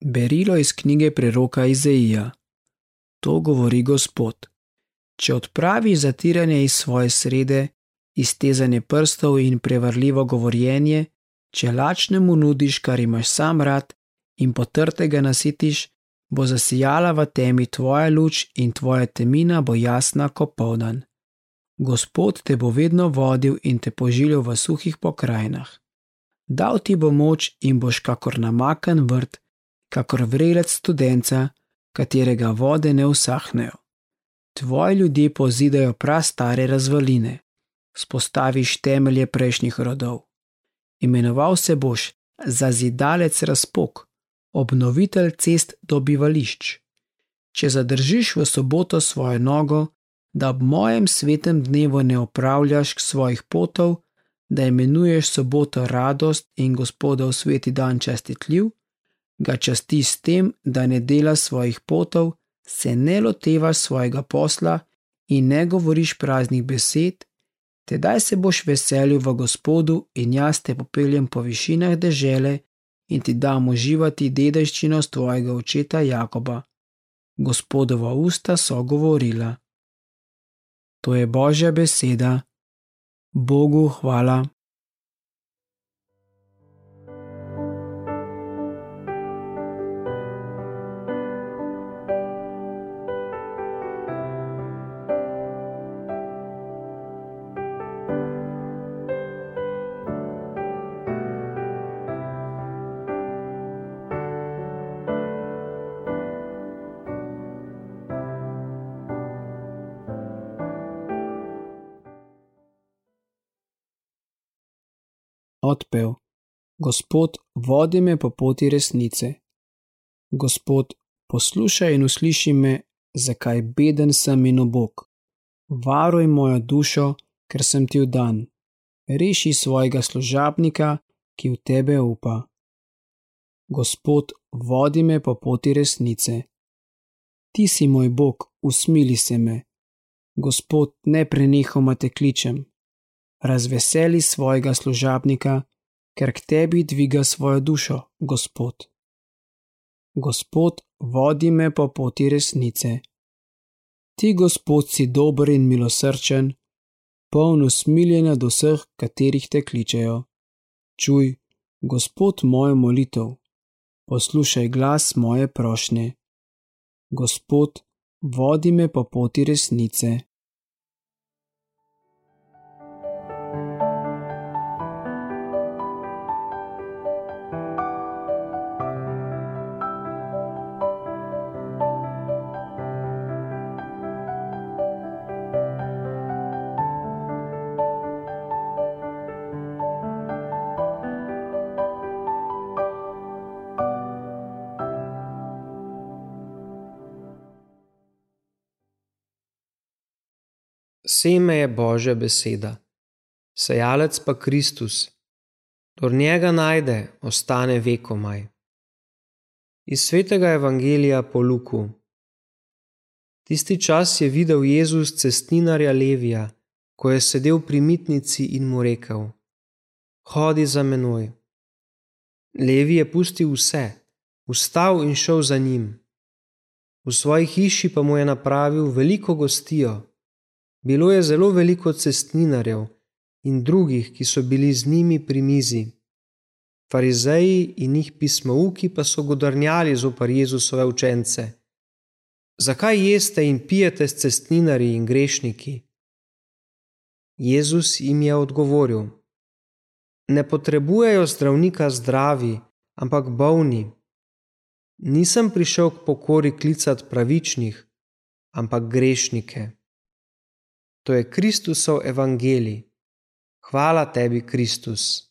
Berilo iz knjige preroka Izaija. To govori Gospod. Če odpraviš zatiranje iz svoje srede, iztezanje prstov in prevarljivo govorjenje, če lačnemu nudiš, kar imaš sam rad, in potrtega nasitiš, bo zasijala v temi tvoja luč in tvoja temina bo jasna kot povdan. Gospod te bo vedno vodil in te požiljal v suhih pokrajinah. Dal ti bo moč in boš kakor namakan vrt, kakor vrelec studenca, katerega vode ne usahnejo. Tvoji ljudje pozidajo prastare razvaline, spostaviš temelje prejšnjih rodov. Imenoval se boš za zidalec razpok, obnovitelj cest do bivališč. Če zadržiš v soboto svojo nogo, da ob mojem svetem dnevu ne opravljaš svojih potov, da imenuješ soboto radost in gospodov sveti dan čestitljiv, ga časti s tem, da ne dela svojih potov, se ne lotevaš svojega posla in ne govoriš praznih besed, tedaj se boš veselil v gospodu in jaz te popeljem po višinah dežele in ti dam uživati dedajščino tvojega očeta Jakoba. Gospodova usta so govorila. To je Božja beseda. Bogu hvala. Odpev. Gospod, vodi me po poti resnice. Gospod, poslušaj in usliši me, zakaj beden sem in obok. Varuj mojo dušo, ker sem ti vdan. Reši svojega služabnika, ki v tebe upa. Gospod, vodi me po poti resnice. Ti si moj Bog, usmili se me. Gospod, ne prenehoma te kličem razveseli svojega služabnika, ker k tebi dviga svojo dušo, Gospod. Gospod, vodi me po poti resnice. Ti, Gospod, si dober in milosrčen, poln usmiljenja do vseh, katerih te kličejo. Čuj, Gospod, mojo molitev, poslušaj glas moje prošnje. Gospod, vodi me po poti resnice. Seme je Božja beseda, sejalec pa Kristus. Dor njega najde, ostane vekomaj. Iz svetega evangelija po Luku. Tisti čas je videl Jezus cestninarja Levija, ko je sedel pri mitnici in mu rekel: Hodi za menoj. Levi je pustil vse, vstal in šel za njim. V svoji hiši pa mu je napravil veliko gostijo. Bilo je zelo veliko cestninarjev in drugih, ki so bili z njimi pri mizi. Farizeji in njih pismouki pa so godrnjali zopar Jezusove učence. Zakaj jeste in pijete s cestninarji in grešniki? Jezus jim je odgovoril: Ne potrebujejo zdravnika zdravi, ampak bolni. Nisem prišel k pokori klicati pravičnih, ampak grešnike. To je Kristusov evangelij. Hvala tebi, Kristus.